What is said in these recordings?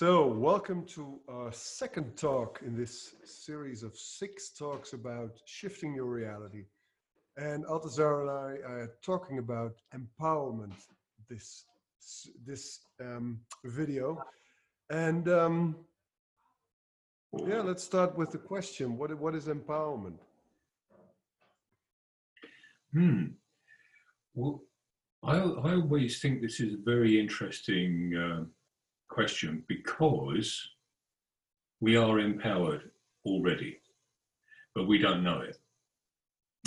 So, welcome to our second talk in this series of six talks about shifting your reality. And Altazar and I are talking about empowerment this this um, video. And um, yeah, let's start with the question: What what is empowerment? Hmm. Well, I I always think this is a very interesting. Uh, question because we are empowered already, but we don't know it.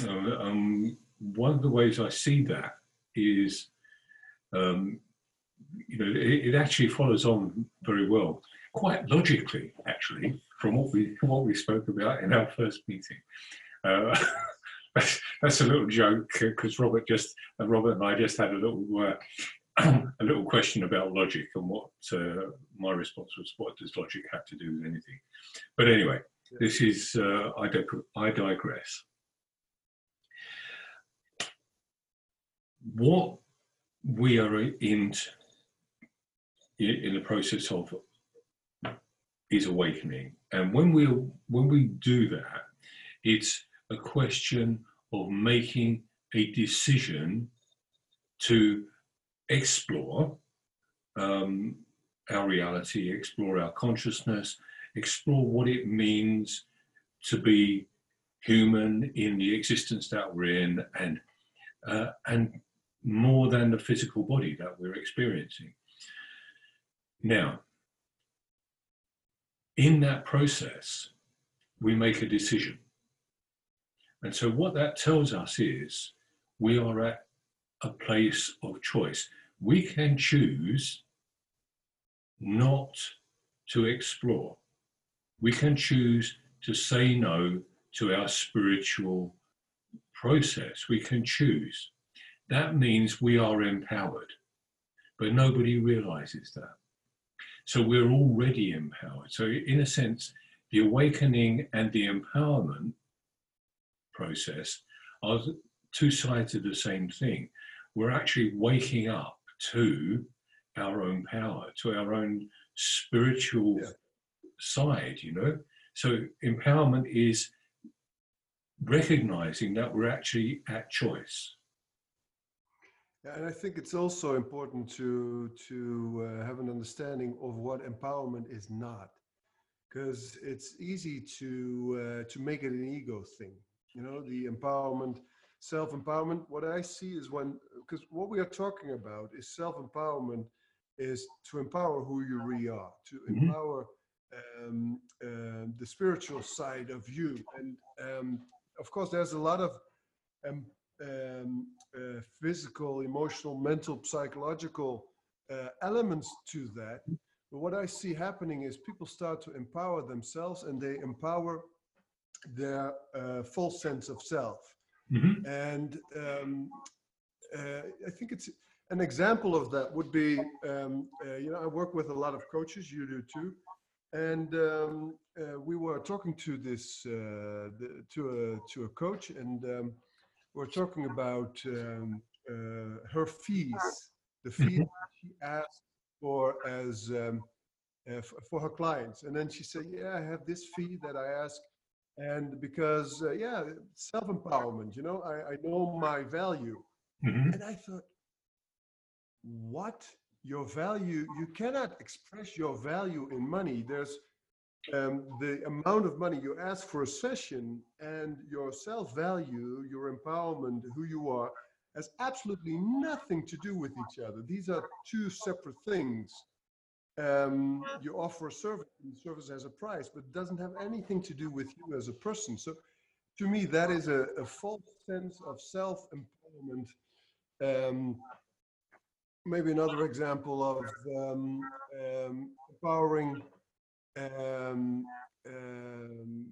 Um, um, one of the ways I see that is, um, you know, it, it, actually follows on very well, quite logically, actually, from what we what we spoke about in our first meeting. Uh, that's, that's, a little joke because Robert just uh, Robert and I just had a little uh, a little question about logic and what uh, my response was what does logic have to do with anything? But anyway this is uh, I, I digress. What we are in in the process of is awakening. And when we when we do that it's a question of making a decision to explore um, our reality, explore our consciousness, explore what it means to be human in the existence that we're in, and uh, and more than the physical body that we're experiencing. Now, in that process, we make a decision. And so, what that tells us is we are at a place of choice. We can choose not to explore. We can choose to say no to our spiritual process. We can choose. That means we are empowered, but nobody realizes that. So we're already empowered. So, in a sense, the awakening and the empowerment process are two sides of the same thing we're actually waking up to our own power, to our own spiritual yeah. side, you know? So empowerment is recognizing that we're actually at choice. Yeah, and I think it's also important to to uh, have an understanding of what empowerment is not, because it's easy to uh, to make it an ego thing. You know, the empowerment self-empowerment what i see is when because what we are talking about is self-empowerment is to empower who you really are to mm-hmm. empower um, uh, the spiritual side of you. And um, of course there's a lot of um, um uh, physical emotional mental psychological uh, elements to that. But what i see happening is people start to empower themselves and they empower their uh, full sense of self Mm-hmm. And um, uh, I think it's an example of that would be, um, uh, you know, I work with a lot of coaches, you do too. And um, uh, we were talking to this, uh, the, to, a, to a coach, and um, we are talking about um, uh, her fees, the fees mm-hmm. she asked for as um, uh, for her clients. And then she said, "Yeah, I have this fee that I ask and because uh, yeah self-empowerment you know i, I know my value. Mm-hmm. and i thought what your value you cannot express your value in money. There's um, the amount of money you ask for a session and your self-value your empowerment who you are has absolutely nothing to do with each other. These are two separate things um, you offer a service and the service has a price, but doesn't have anything to do with you as a person. So to me, that is a, a false sense of self-empowerment. Um, maybe another example of um, um empowering um, um,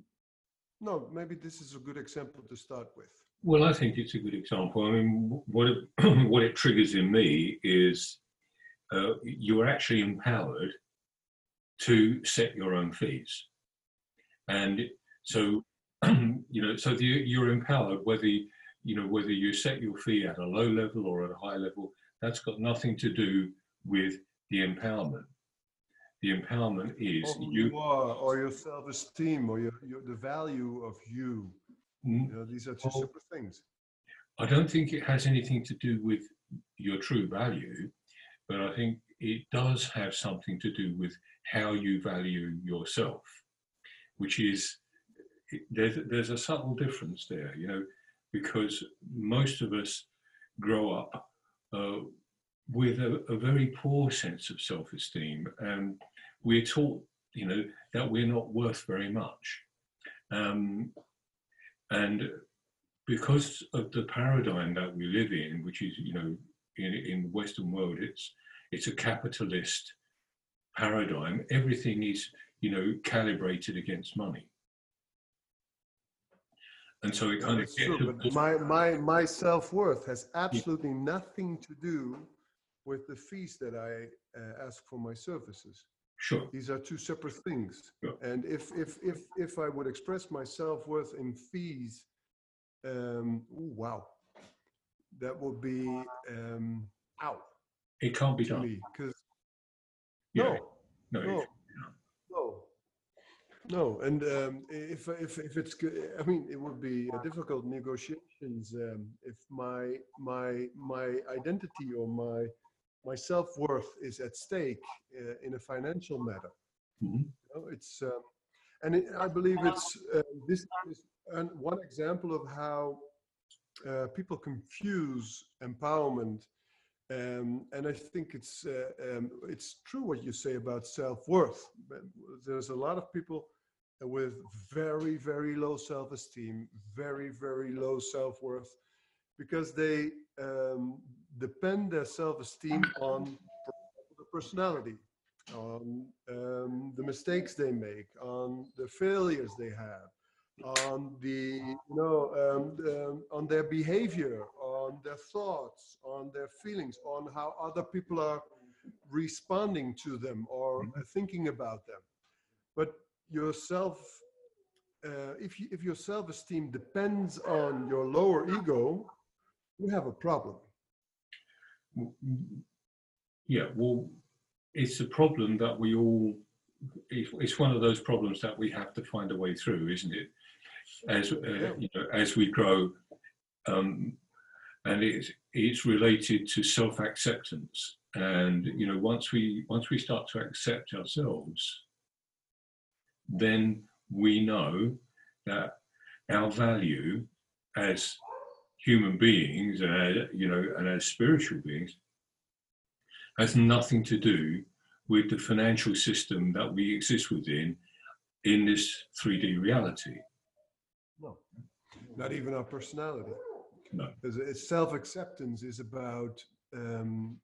no, maybe this is a good example to start with. Well, I think it's a good example. I mean, what it, what it triggers in me is uh, you are actually empowered to set your own fees. And so, you know, so the, you're empowered whether, you know, whether you set your fee at a low level or at a high level, that's got nothing to do with the empowerment. The empowerment is or you. you are, or your self-esteem, or your, your the value of you. Mm, You know, these are two separate things. I don't think it has anything to do with your true value, but I think it does have something to do with how you value yourself, which is there's there's a subtle difference there, you know, because most of us grow up uh, with a, a very poor sense of self-esteem, and we're taught, you know, that we're not worth very much, um, and because of the paradigm that we live in, which is, you know, in, in the Western world, it's it's a capitalist paradigm. Everything is, you know, calibrated against money, and so it kind of That's gets true, but my, my, my self-worth has absolutely nothing to do with the fees that I uh, ask for my services. sure, These are two separate things. Yeah. And if, if, if, if I would express my self-worth in fees, um, ooh, wow, that would be, um, ow, it can't be done. because, Yeah, no, no, no, no, no. And um, if, if, if it's, good, I mean, it would be a difficult negotiations um, if my, my, my identity or my, my self-worth is at stake uh, in a financial matter. Mhm. You know, it's, um, and it, I believe it's, uh, this is an, one example of how uh, people confuse empowerment um, and I think it's uh, um, it's true what you say about self-worth. There's a lot of people with very very low self-esteem, very very low self-worth, because they um, depend their self-esteem on the personality, on um, the mistakes they make, on the failures they have, on the you know um, um, on their behavior, on their thoughts, on their feelings, on how other people are responding to them or uh, thinking about them. But yourself, uh, if you, if your self-esteem depends on your lower ego, you have a problem. yeah. Well, it's a problem that we all. It's one of those problems that we have to find a way through, isn't it? As uh, you know, as we grow, um, and it's it's related to self acceptance. And you know, once we once we start to accept ourselves, then we know that our value as human beings and as, you know and as spiritual beings has nothing to do with the financial system that we exist within in this 3D reality. No, not even our personality. No. Because it's self-acceptance is about um,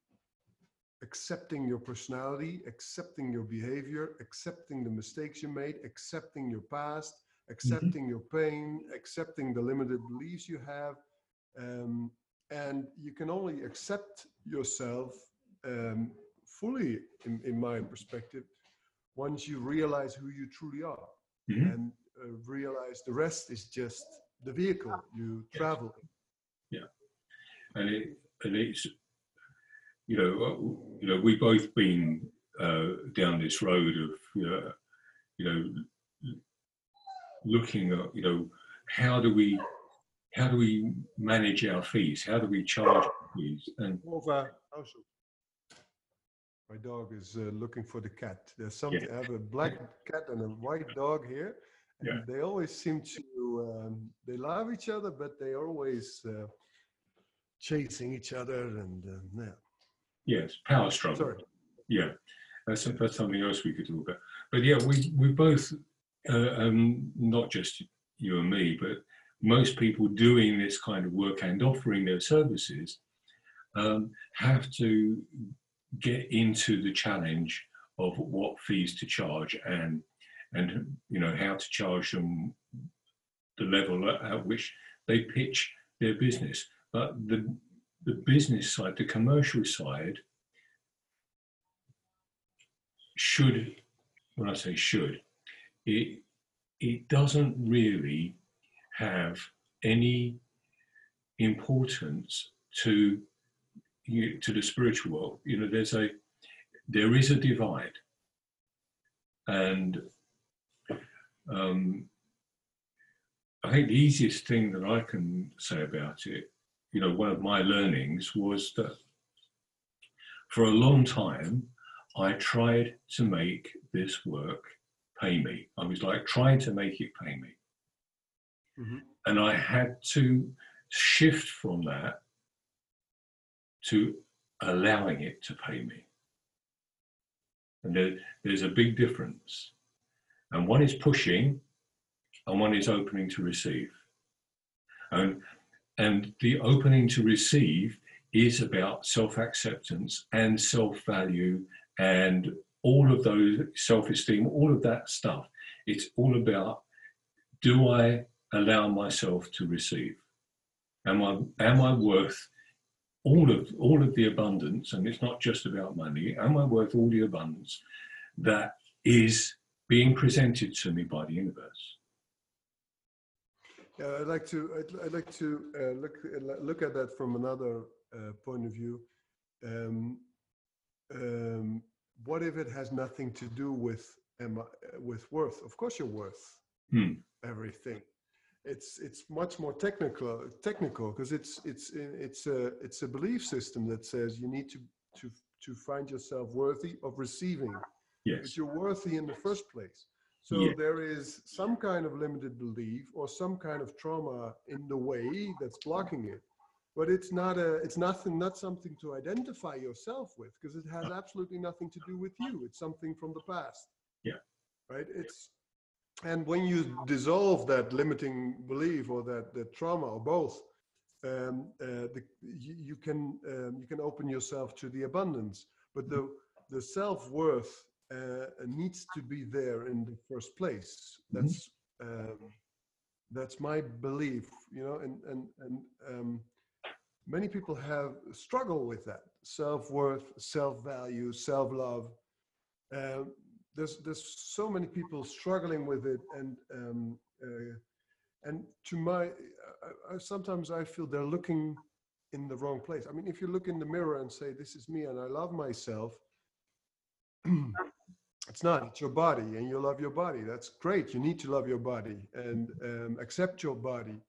accepting your personality, accepting your behavior, accepting the mistakes you made, accepting your past, accepting your pain, accepting the limited beliefs you have. Um, and you can only accept yourself um, fully, in, in my perspective, once you realize who you truly are Mhm. and uh, realize the rest is just the vehicle you travel in. and it and it's you know uh, you know we've both been uh, down this road of uh, you know looking at you know how do we how do we manage our fees how do we charge fees and Over. Also, my dog is uh, looking for the cat. There's something. I have a black cat and a white dog here, and Yeah. they always seem to. Um, they love each other, but they're always uh, chasing each other, and uh, yeah. yes power struggle Sorry. yeah that's, that's something else we could talk about but yeah we we both uh, um, not just you and me but most people doing this kind of work and offering their services um, have to get into the challenge of what fees to charge and and you know how to charge them the level at, which they pitch their business. But the the business side the commercial side should when i say should it it doesn't really have any importance to you, to the spiritual world. You know there's a there is a divide. And um, I think the easiest thing that I can say about it, you know, one of my learnings was that for a long time, I tried to make this work pay me. I was like trying to make it pay me. Mm-hmm. And I had to shift from that to allowing it to pay me. And there, there's a big difference. And one is pushing, and one is opening to receive. And, and the opening to receive is about self acceptance and self value and all of those self esteem, all of that stuff. It's all about do I allow myself to receive? Am I, am I worth all of all of the abundance, and it's not just about money. Am I worth all the abundance that is being presented to me by the universe? Yeah, I'd like to I'd, I'd like to uh, look look at that from another uh, point of view. Um, um, what if it has nothing to do with um, with worth? Of course, you're worth hmm. everything it's it's much more technical technical because it's it's it's a it's a belief system that says you need to to to find yourself worthy of receiving yes but you're worthy in the first place so yeah. there is some kind of limited belief or some kind of trauma in the way that's blocking it but it's not a it's nothing not something to identify yourself with because it has absolutely nothing to do with you. It's something from the past. Yeah. Right? It's and when you dissolve that limiting belief or that, that trauma or both um, uh, the, you, you, can um, you can open yourself to the abundance. But the the self-worth uh, needs to be there in the first place. Mm-hmm. that's um, that's my belief you know and and and um, many people have struggle with that. Self-worth self-value self-love. Uh, there's there's so many people struggling with it and um, uh, and to my I, I, sometimes i feel they're looking in the wrong place. I mean if you look in the mirror and say this is me and i love myself it's not it's your body and you love your body that's great you need to love your body and um, accept your body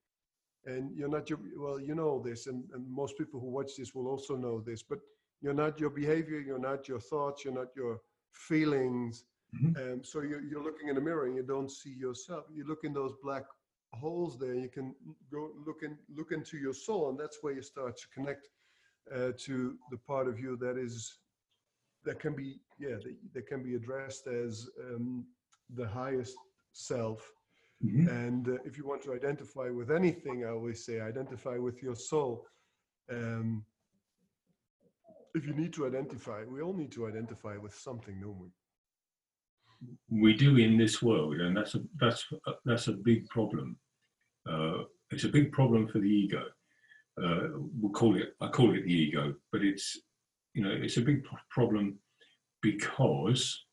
and you're not your well you know this and, and most people who watch this will also know this but you're not your behavior you're not your thoughts you're not your feelings Mm-hmm. Um, so you're, you're looking in the mirror and you don't see yourself. You look in those black holes there. You can go look in look into your soul, and that's where you start to connect uh, to the part of you that is that can be yeah that, that can be addressed as um, the highest self. Mm-hmm. And uh, if you want to identify with anything, I always say identify with your soul. Um, if you need to identify, we all need to identify with something, don't we? we do in this world, and that's a that's that's a big problem. Uh, it's a big problem for the ego. Uh, we'll call it I call it the ego, but it's you know it's a big problem because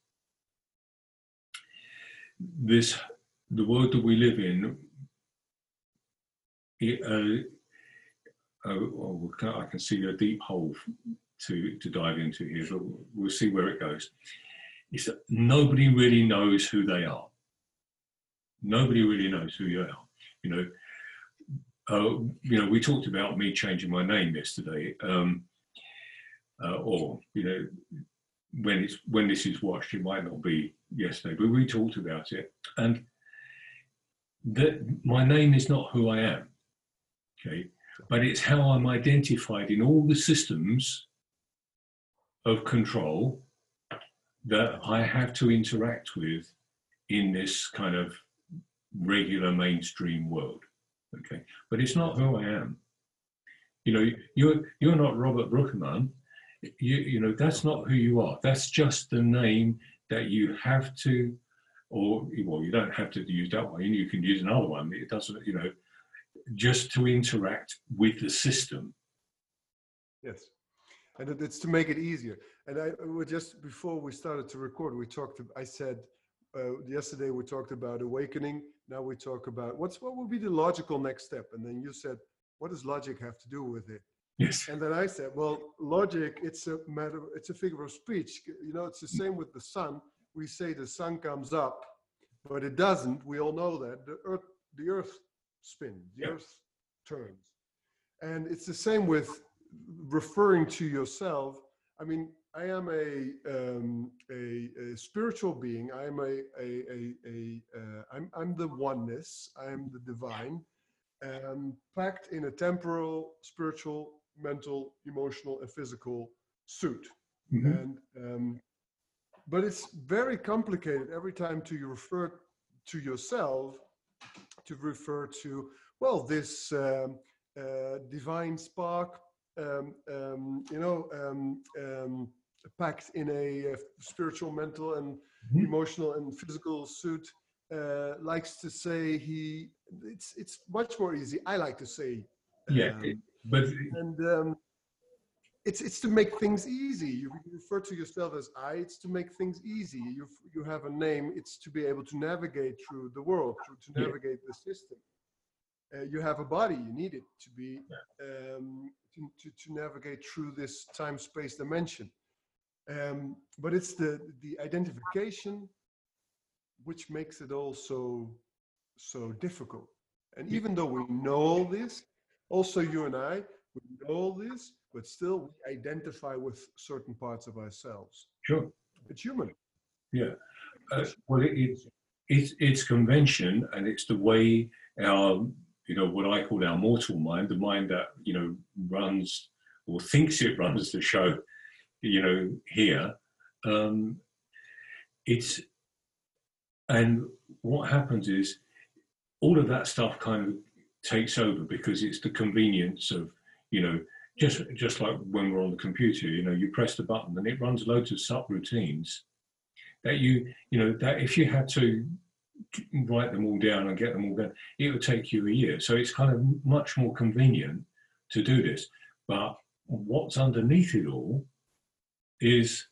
this the world that we live in. It, uh, oh, I can see a deep hole to to dive into here, but we'll see where it goes is that nobody really knows who they are. Nobody really knows who you are. You know, uh, you know, we talked about me changing my name yesterday, um, uh, or you know, when it's when this is watched, it might not be yesterday, but we talked about it, and that my name is not who I am. Okay, but it's how I'm identified in all the systems of control that I have to interact with in this kind of regular mainstream world. Okay, but it's not who I am. You know, you're you're not Robert Bridgeman. You you know that's not who you are. That's just the name that you have to, or well, you don't have to use that one. You can use another one. It doesn't. You know, just to interact with the system. Yes, and it's to make it easier. And I would just before we started to record, we talked. I said uh, yesterday we talked about awakening. Now we talk about what's what would be the logical next step. And then you said, what does logic have to do with it? Yes. And then I said, well, logic it's a matter. It's a figure of speech. You know, it's the same with the sun. we say the sun comes up, but it doesn't. We all know that the earth, the earth spins, the Yeah. earth turns. And it's the same with referring to yourself. I mean, I am a um, a, a spiritual being. I am a a a, a uh, I'm I'm the oneness. I am the divine, um, packed in a temporal, spiritual, mental, emotional, and physical suit. Mhm. And um, but it's very complicated every time to you refer to yourself to refer to well this um, uh, divine spark um, um, you know um, um, packed in a uh, spiritual mental and Mhm. emotional and physical suit uh, likes to say he it's it's much more easy i like to say Yeah, um, but and um, it's it's to make things easy. You refer to yourself as I. It's to make things easy. You you have a name. It's to be able to navigate through the world, through, to Yeah. navigate the system. Uh, you have a body. You need it to be um, to, to to navigate through this time space dimension. Um, but it's the the identification which makes it all so so difficult. And even though we know all this, also you and I, we know all this, but still we identify with certain parts of ourselves. sure. It's human. Uh, well, it, it's it's it's convention, and it's the way our you know what I call our mortal mind, the mind that you know runs or thinks it runs the show, you know here. Um, it's and what happens is all of that stuff kind of takes over because it's the convenience of you know just just like when we're on the computer you know you press the button and it runs loads of subroutines that you you know that if you had to write them all down and get them all done it would take you a year. So it's kind of much more convenient to do this. But what's underneath it all is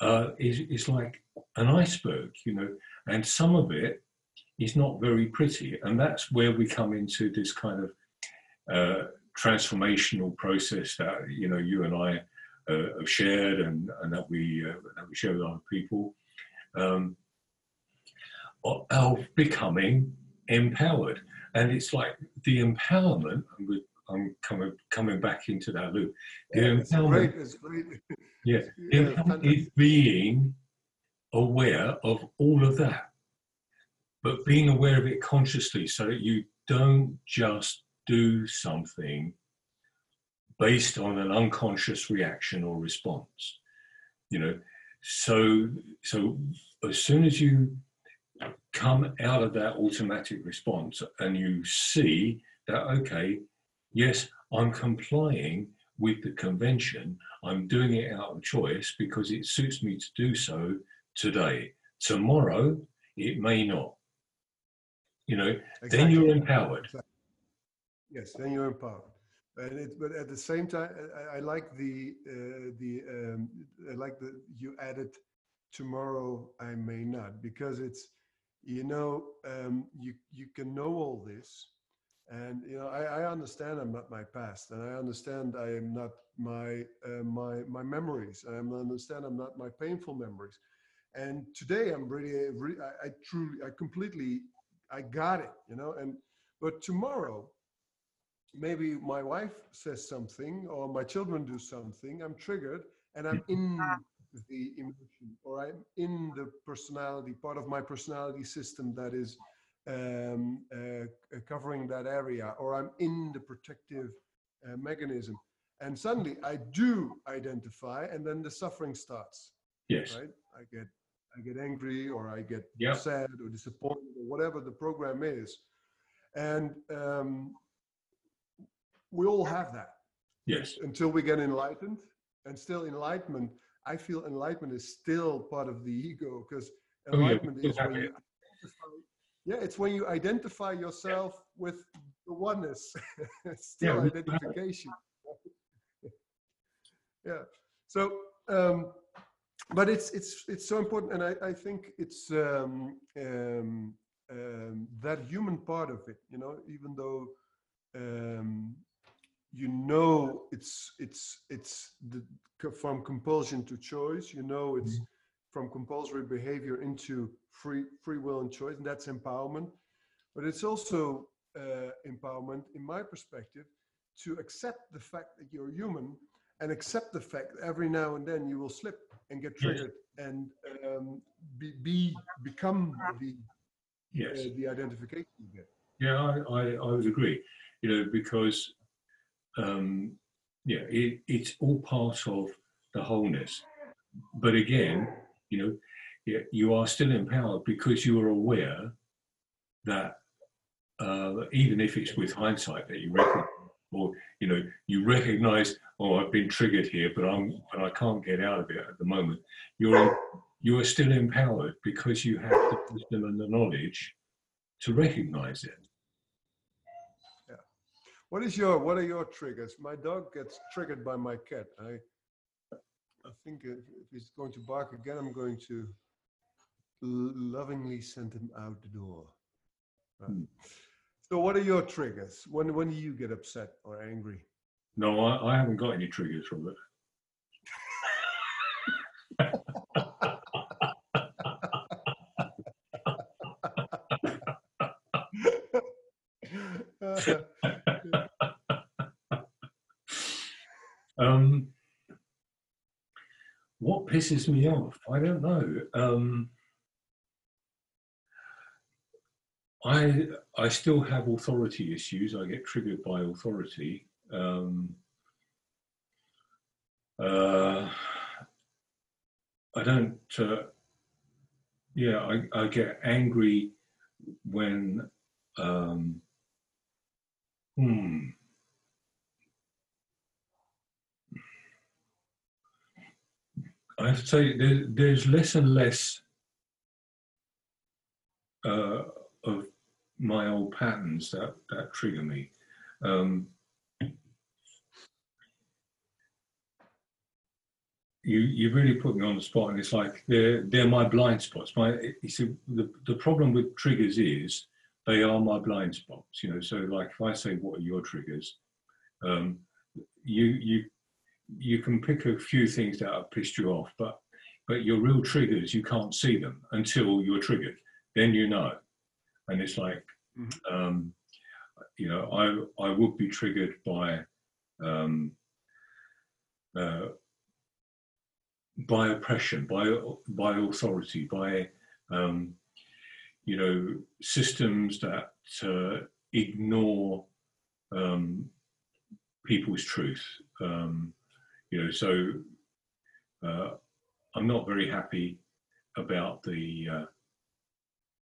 uh is, is like an iceberg you know and some of it is not very pretty. And that's where we come into this kind of uh, transformational process that you know you and I uh, have shared and, and that we uh, that we share with other people. Um, of- of becoming empowered. And it's like the empowerment and we, I'm coming coming back into that loop. The it's empowerment great. It's great. yeah, Yeah, empowerment is being aware of all of that, but being aware of it consciously so that you don't just do something based on an unconscious reaction or response. You know, so so as soon as you come out of that automatic response and you see that okay, yes, I'm complying with the convention. I'm doing it out of choice because it suits me to do so today. Tomorrow, it may not. You know, then you're empowered. Yes, then you're empowered. And it, but at the same time, I, I like the uh, the um, I like that you added tomorrow I may not because it's you know um, you you can know all this, and you know I, I understand I'm not my past, and I understand I am not my uh, my my memories. I understand I'm not my painful memories, and today I'm really, really I, I truly I completely I got it, you know, and but tomorrow maybe my wife says something or my children do something i'm triggered and i'm in the emotion or i'm in the personality part of my personality system that is um, uh, covering that area or i'm in the protective uh, mechanism. And suddenly i do identify and then the suffering starts. Yes. right? I get i get angry or i get Yep. sad or disappointed or whatever the program is. And um, we all have that. Yes. until we get enlightened. And still enlightenment i feel enlightenment is still part of the ego because Oh, yeah, enlightenment is when you identify, yeah it's when you identify yourself with the oneness. Still Yeah, we still have it. identification. Yeah. So um but it's it's it's so important and i i think it's um um um that human part of it you know even though um you know it's it's it's the from compulsion to choice you know it's from compulsory behavior into free free will and choice, and that's empowerment. But it's also uh, empowerment, in my perspective, to accept the fact that you're human and accept the fact that every now and then you will slip and get triggered yes. and um, be, be become the yes. Uh, the identification you get. Yeah, I, I, I would agree. You know, because um, yeah, it, it's all part of the wholeness. But again, you know, you are still empowered because you are aware that uh, even if it's with hindsight that you recognize, or you know, you recognize, oh, I've been triggered here, but I'm, but I can't get out of it at the moment. You're, you are still empowered because you have the wisdom and the knowledge to recognize it. Yeah. What is your, what are your triggers? My dog gets triggered by my cat. I, I think if, if he's going to bark again, I'm going to lovingly send him out the door. Right. Hmm. So, what are your triggers? When when do you get upset or angry? No, I, I haven't got any triggers from it. um, what pisses me off? I don't know. Um, I I still have authority issues. I get triggered by authority. Um, uh, I don't. Uh, yeah, I, I get angry when. Um, hmm. I have to say, there, there's less and less uh, my old patterns that that trigger me. Um, you you really put me on the spot, and it's like they're they're my blind spots. My you see the the problem with triggers is they are my blind spots. You know, so like if I say what are your triggers, um, you you you can pick a few things that have pissed you off, but but your real triggers you can't see them until you're triggered. Then you know and it's like mm-hmm. um, you know I I would be triggered by um, uh, by oppression, by by authority, by um, you know systems that uh, ignore um, people's truth. Um, you know, so uh, I'm not very happy about the uh,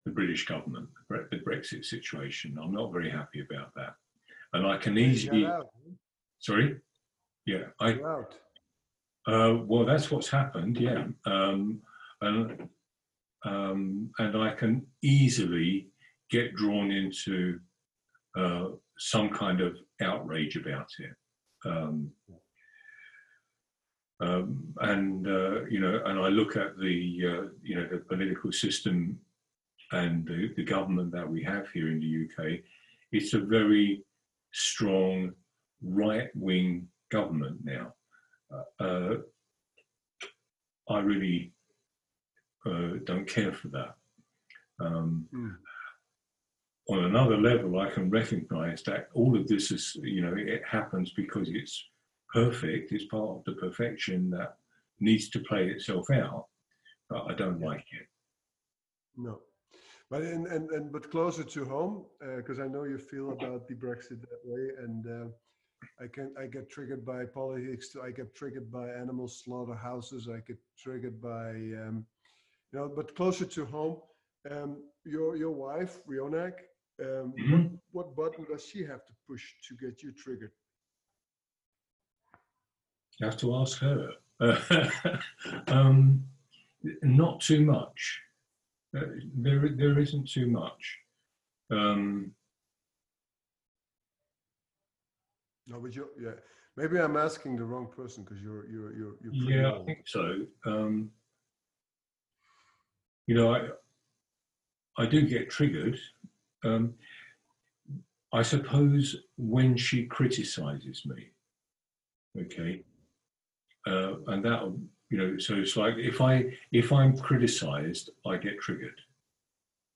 the British government, the Brexit situation. I'm not very happy about that. And I can easily. Sorry? Yeah. I, uh, well, that's what's happened, yeah. Um, and, um, and I can easily get drawn into uh, some kind of outrage about it. Um, um, and uh, you know, and I look at the uh, you know the political system and the, the government that we have here in the UK, it's a very strong right wing government now. Uh, uh, I really uh, don't care for that. Um, mm. On another level, I can recognize that all of this is, you know, it happens because it's perfect, it's part of the perfection that needs to play itself out, but I don't like it. No. But and and, and but closer to home, because uh, I know you feel about the Brexit that way, and uh, I can I get triggered by politics. I get triggered by animal slaughterhouses. I get triggered by um, you know. But closer to home, um, your your wife Rionak, um, mm-hmm. what, what button does she have to push to get you triggered? You have to ask her. um, not too much. Uh, there, there isn't too much. Um, no, but you, yeah, maybe I'm asking the wrong person because you're, you're, you're, you're yeah, old. I think so. Um, you know, I, I do get triggered. Um, I suppose when she criticizes me, okay, uh, and that you know, so it's like if I if I'm criticized, I get triggered.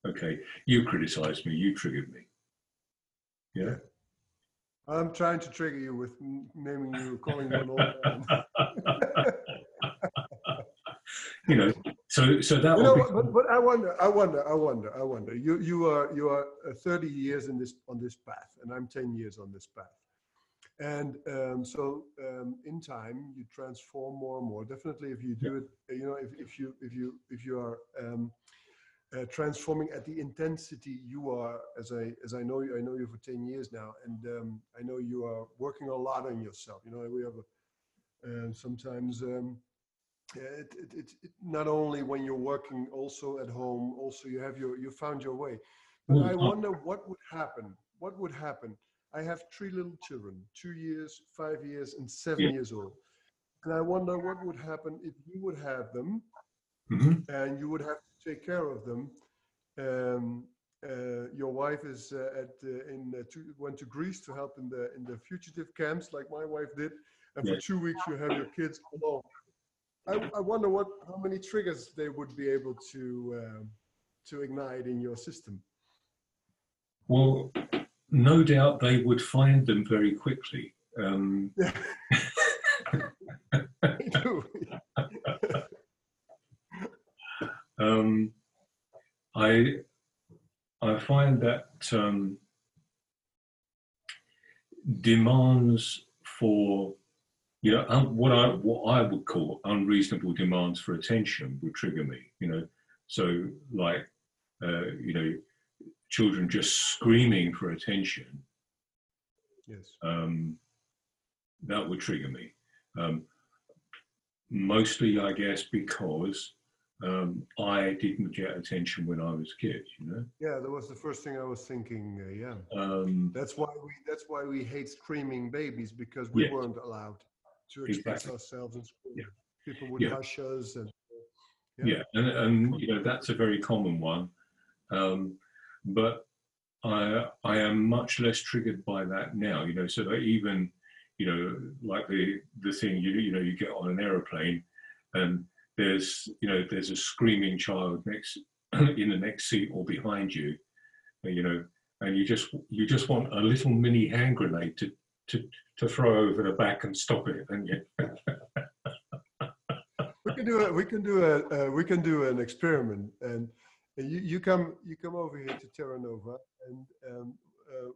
Okay, you criticized me, you triggered me. Yeah. I'm trying to trigger you with naming you, calling you an old man. you know, so so that You know, be, but, but I wonder, I wonder, I wonder, I wonder. You you are you are uh, 30 years in this on this path, and I'm 10 years on this path. And um, so um, in time, you transform more and more. Definitely, if you do it, you know, if, if you if you if you are um, uh, transforming at the intensity you are, as I as I know you, I know you for 10 years now, and um, I know you are working a lot on yourself. You know, we have a, uh, sometimes. Um, yeah, it, it, it, it, not only when you're working, also at home, also you have your, you found your way. But Well, I wonder what would happen. What would happen? I have three little children, two years, five years, and seven Yeah. years old. And I wonder what would happen if you would have them Mhm. and you would have to take care of them. Um, uh, your wife is uh, at uh, in uh, to, went to Greece to help in the in the fugitive camps, like my wife did, and for Yeah. two weeks you have your kids alone. I, I wonder what how many triggers they would be able to um, to ignite in your system. Well, no doubt they would find them very quickly. Um, um, I I find that um, demands for you know what I what I would call unreasonable demands for attention would trigger me. You know, so like uh, you know children just screaming for attention yes. um, that would trigger me. Um, mostly, I guess, because um, I didn't get attention when I was a kid. You know, Yeah, that was the first thing I was thinking. Uh, yeah. um, That's why we that's why we hate screaming babies because we Yes. weren't allowed to express Exactly. ourselves in school. Yeah. People would Yeah. hush us and yeah, and, and you know that's a very common one. Um, but I I am much less triggered by that now. You know, so that even you know like the the thing you you know you get on an aeroplane and there's you know there's a screaming child next in the next seat or behind you, you know, and you just you just want a little mini hand grenade to to to throw over the back and stop it, and you, we can do a we can do a uh, we can do an experiment and you, you come you come over here to Terra Nova and um, uh,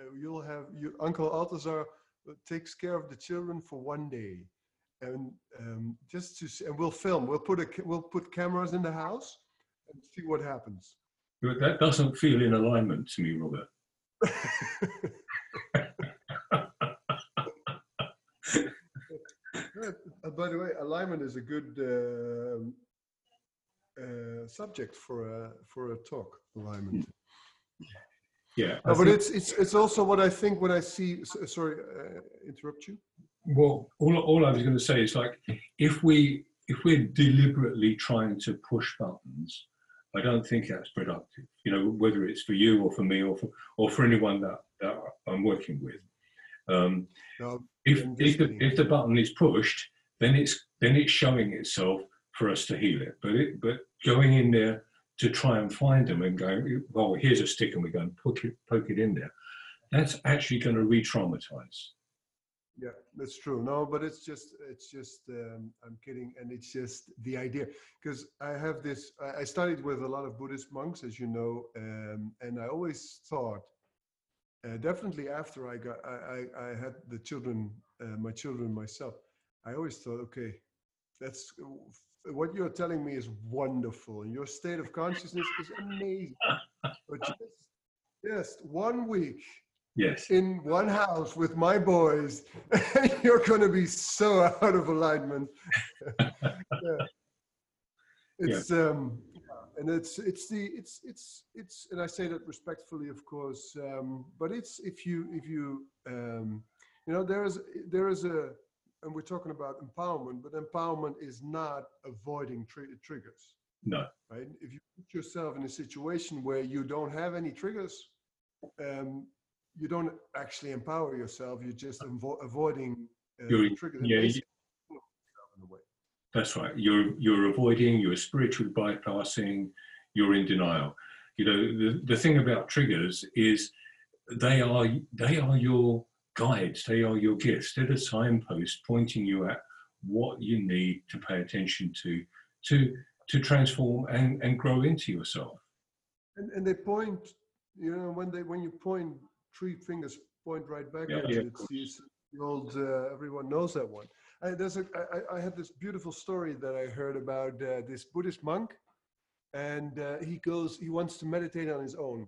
uh, you'll have your uncle Altazar takes care of the children for one day. And um, just to s- and we'll film. We'll put a we'll put cameras in the house and see what happens. But that doesn't feel in alignment to me, Robert. Uh, by the way, alignment is a good um, uh, subject for a for a talk. Alignment. Yeah. I No, but it's it's it's also what I think when I see. s- Sorry, uh, interrupt you. well, all, all I was going to say is like, if we if we're deliberately trying to push buttons, I don't think that's productive. You know, whether it's for you or for me or for or for anyone that, that I'm working with. Um, No, if if the, if the button is pushed, then it's then it's showing itself for us to heal it. But it but going in there to try and find them and going, well, here's a stick and we're going to poke it poke it in there. That's actually going to re-traumatize. yeah, that's true. No, but it's just it's just um, I'm kidding, and it's just the idea because I have this. I, I studied with a lot of Buddhist monks, as you know, um, and I always thought. Uh, definitely after I got I, I, I had the children uh, my children myself I always thought okay that's what you're telling me is wonderful and your state of consciousness is amazing but just, just one week Yes. in one house with my boys you're going to be so out of alignment yeah. it's um and it's it's the it's it's it's and i say that respectfully of course um but it's if you if you um you know there is there is a and we're talking about empowerment but empowerment is not avoiding tri- triggers No. right if you put yourself in a situation where you don't have any triggers um you don't actually empower yourself you're just avo- avoiding uh, You're- triggers yeah, you- basically putting yourself in the way. That's right. You're you're avoiding. You're spiritually bypassing. You're in denial. You know the the thing about triggers is they are they are your guides. They are your gifts. They're the signposts pointing you at what you need to pay attention to to to transform and and grow into yourself. And, and they point, you know, when they when you point, three fingers point right back Yeah, at yeah, you. It's, it's the old. Uh, everyone knows that one. I, there's a. I, I had this beautiful story that I heard about uh, this Buddhist monk, and uh, he goes. He wants to meditate on his own,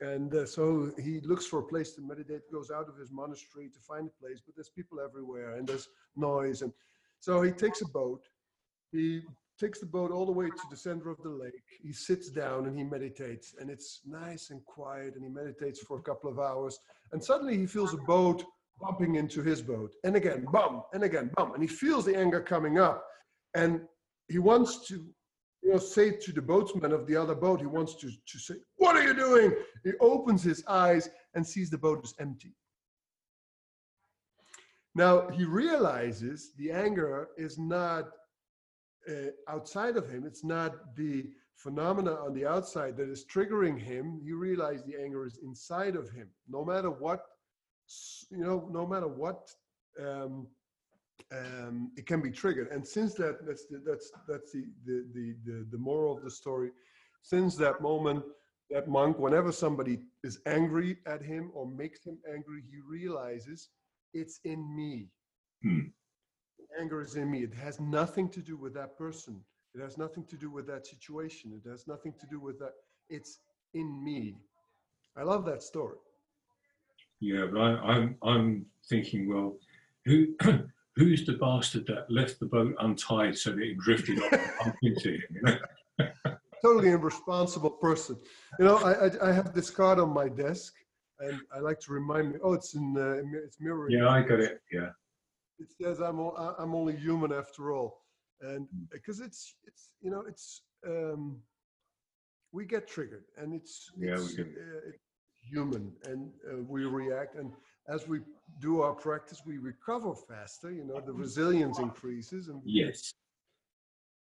and uh, so he looks for a place to meditate. Goes out of his monastery to find a place, but there's people everywhere, and there's noise, and so he takes a boat. He takes the boat all the way to the center of the lake. He sits down and he meditates, and it's nice and quiet. And he meditates for a couple of hours, and suddenly he feels a boat bumping into his boat, and again, bum, and again, bum, and he feels the anger coming up, and he wants to. You know, say to the boatsman of the other boat, he wants to, to say, What are you doing? He opens his eyes and sees the boat is empty. Now he realizes the anger is not uh, outside of him. It's not the phenomena on the outside that is triggering him. He realizes the anger is inside of him. No matter what, you know, no matter what, um, um, it can be triggered. And since that, that's the, that's that's the, the the the the moral of the story. Since that moment, that monk, whenever somebody is angry at him or makes him angry, he realizes it's in me Hmm. anger is in me. It has nothing to do with that person. It has nothing to do with that situation. It has nothing to do with that. It's in me. I love that story. Yeah, but I, I'm I'm thinking, well, who who's the bastard that left the boat untied so that it drifted off into him? You know? Totally irresponsible person. You know, I, I, I have this card on my desk, and I like to remind me. Oh, it's in uh, it's mirroring. Yeah, I got it. Yeah, It says I'm I- I'm only human after all, and because it's it's you know it's um, we get triggered, and it's Yeah, it's, uh, it's human, and uh, we react, and as we do our practice, we recover faster. You know, the resilience increases, and yes,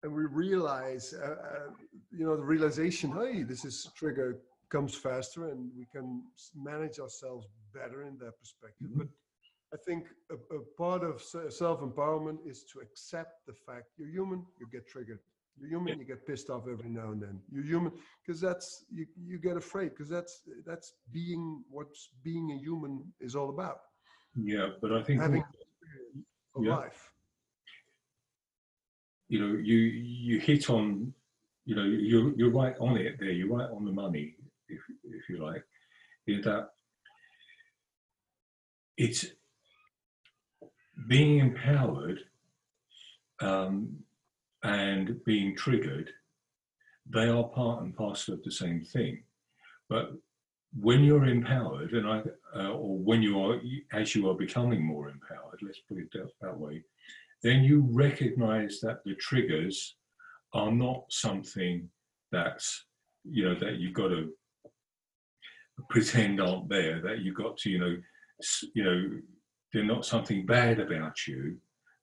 and we realize, uh, uh, you know, the realization, hey, this is trigger comes faster, and we can manage ourselves better in that perspective. Mhm. But I think a, a part of self empowerment is to accept the fact you're human, you get triggered. You're human, Yeah. you get pissed off every now and then. You're human because that's you. You get afraid because that's that's being what being a human is all about. yeah, but I think Having of Yeah. life. you know you you hit on you know you're you're right on it there. You're right on the money, if if you like. Is that it's being empowered um, and being triggered, they are part and parcel of the same thing. But when you're empowered, and I, uh, or when you are, as you are becoming more empowered, let's put it that, that way, then you recognize that the triggers are not something that's, you know, that you've got to pretend aren't there, that you've got to, you know, you know, they're not something bad about you.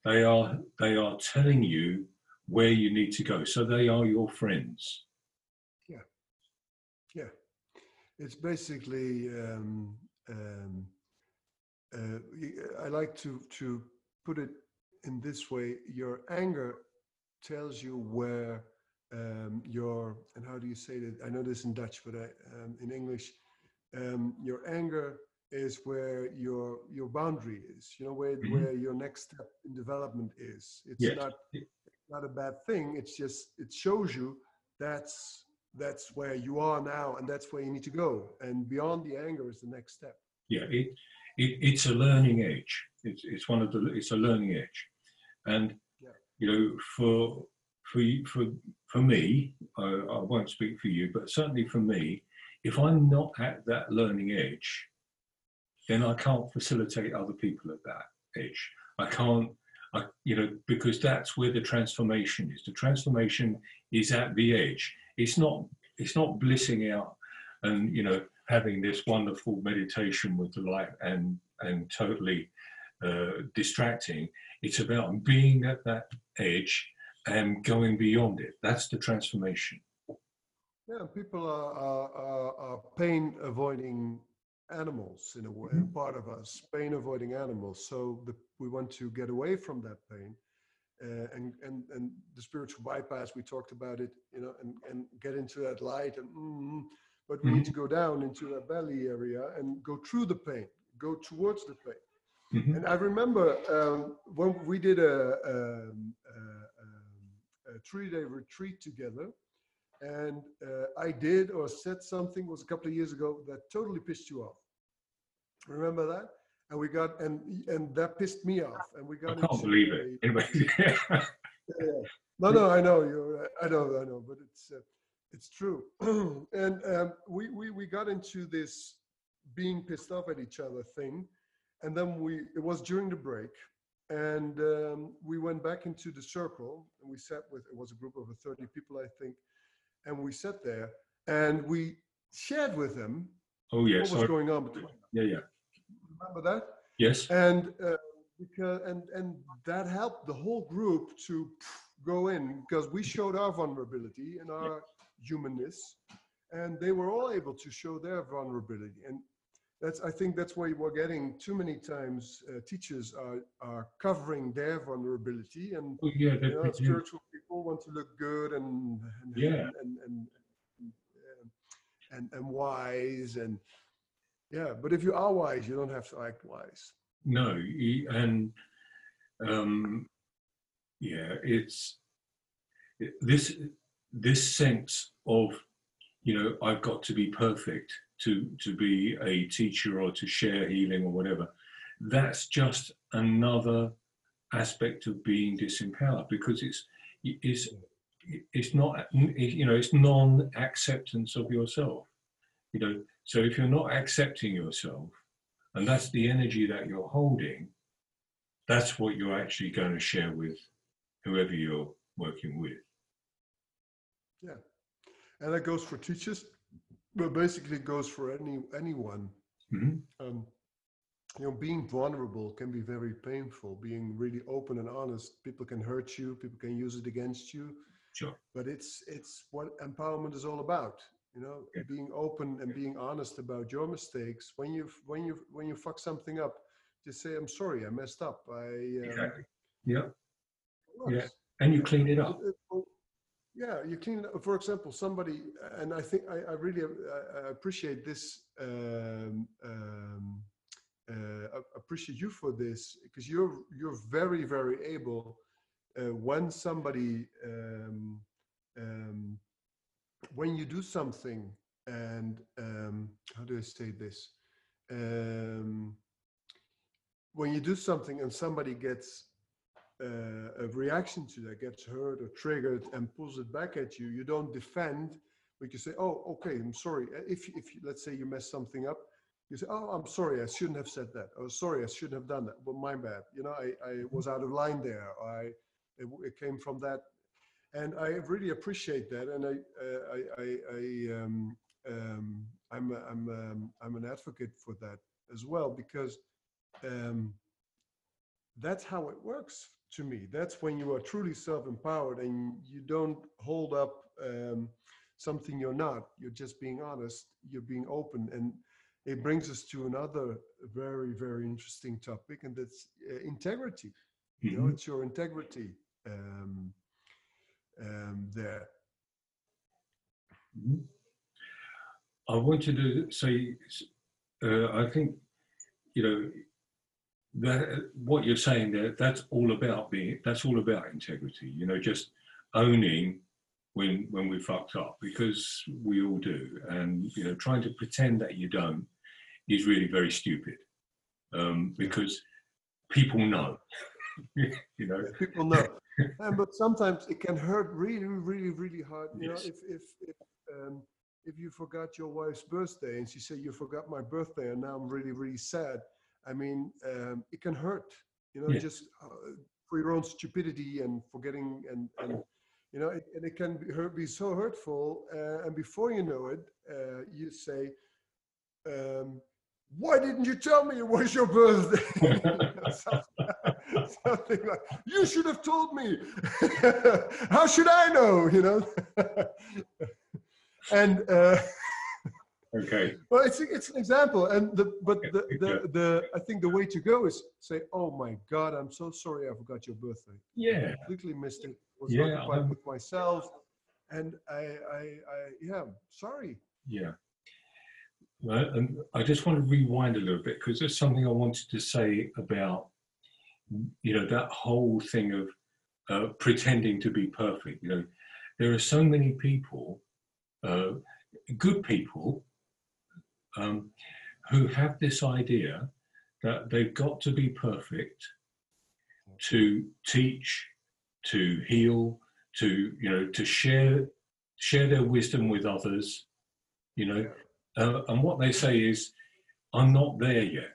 They are, they are telling you where you need to go. So they are your friends. Yeah, yeah. it's basically. Um, um, uh, I like to to put it in this way: your anger tells you where um, your and how do you say that? I know this in Dutch, but I, um, in English, um, your anger is where your your boundary is. You know where Mhm. where your next step in development is. It's Yes. not not a bad thing. It's just it shows you that's that's where you are now and that's where you need to go. And beyond the anger is the next step. yeah it, it it's a learning edge it's, it's one of the it's a learning edge and Yeah. you know for for you- for for me I, I won't speak for you but certainly for me if i'm not at that learning edge then i can't facilitate other people at that edge i can't You know because that's where the transformation is the transformation is at the edge it's not it's not blissing out and you know having this wonderful meditation with the light and and totally uh, distracting. It's about being at that edge and going beyond it. That's the transformation. Yeah, people are, are, are pain avoiding animals in a way, Mhm. part of us, pain avoiding animals. So the, we want to get away from that pain. Uh, and, and, and the spiritual bypass, we talked about it, you know, and, and get into that light. And, mm, but we need to go down into that belly area and go through the pain, go towards the pain. Mhm. And I remember um, when we did a, um, a, um, a three-day retreat together, and uh, I did or said something was a couple of years ago that totally pissed you off. Remember that? And we got and and that pissed me off, and we I got. can't believe it. Anyway, yeah. No, no, I know you. I know, I know, but it's uh, it's true. and um, we we we got into this being pissed off at each other thing, and then we it was during the break, and um, we went back into the circle, and we sat with it was a group of 30 people, I think, and we sat there and we shared with them oh yes, what was I- going on between. yeah, yeah, Remember that? yes, and uh, because and and that helped the whole group to go in because we showed our vulnerability and our humanness and they were all able to show their vulnerability and that's i think that's why we're getting too many times uh, teachers are are covering their vulnerability and oh, yeah, you know, spiritual people want to look good and, and Yeah. and and, and, and and wise and yeah but if you are wise you don't have to act wise No, and um, yeah, it's this this sense of you know I've got to be perfect to to be a teacher or to share healing or whatever. That's just another aspect of being disempowered because it's it's it's not you know it's non-acceptance of yourself. You know, so if you're not accepting yourself, and that's the energy that you're holding, that's what you're actually going to share with whoever you're working with. Yeah, and that goes for teachers, but basically it goes for any anyone. Mhm. Um, you know, being vulnerable can be very painful. Being really open and honest, people can hurt you. People can use it against you. Sure. But it's it's what empowerment is all about. You know, being open and being honest about your mistakes. When you when you when you fuck something up, just say, "I'm sorry, I messed up." I um, Exactly. Yeah. Yeah. And you clean it up. It- it- well, Yeah, you clean. it up. For example, somebody, and I think I, I really uh, uh, appreciate this. Um, um, uh, appreciate you for this because you're you're very very able uh, when somebody um, um, when you do something and um, how do I say this um, when you do something and somebody gets uh, a reaction to that gets hurt or triggered and pulls it back at you, you don't defend, but you say, "Oh, okay, I'm sorry." Uh, If if let's say you mess something up, you say, "Oh, I'm sorry, I shouldn't have said that." Oh, sorry, I shouldn't have done that. Well, my bad. You know, I, I was out of line there. I it, it came from that, and I really appreciate that. And I uh, I I, I um, um, I'm I'm um, I'm an advocate for that as well because. Um, that's how it works to me. That's when you are truly self-empowered and you don't hold up um, something you're not. You're just being honest. You're being open, and it brings us to another very, very interesting topic, and that's uh, integrity. You know, Mhm. it's your integrity um, um, there. Mhm. I wanted to say, uh, I think, you know, that what you're saying there, that's all about being, that's all about integrity, you know, just owning when when we fucked up because we all do and you know trying to pretend that you don't is really very stupid um, because people know you know people know, and but sometimes it can hurt really, really, really hard. You Yes. know, if if if um, if you forgot your wife's birthday and she said you forgot my birthday and now I'm really, really sad. I mean, um, it can hurt. You know, Yeah. just uh, for your own stupidity and forgetting and and you know, it, and it can be, hurt, be so hurtful. Uh, and before you know it, uh, you say, um, why didn't you tell me it was your birthday? Something like, you should have told me. How should I know? You know? and uh, okay. Well, it's it's an example, and the but the, the the I think the way to go is say, oh my God, I'm so sorry, I forgot your birthday. Yeah. I completely missed it. I was yeah, occupied with myself, and I I I yeah, sorry. Yeah. And I just want to rewind a little bit because there's something I wanted to say about, you know, that whole thing of uh, pretending to be perfect. You know, there are so many people, uh, good people, um, who have this idea that they've got to be perfect to teach, to heal, to you know, to share share their wisdom with others. You know, uh, and what they say is, I'm not there yet.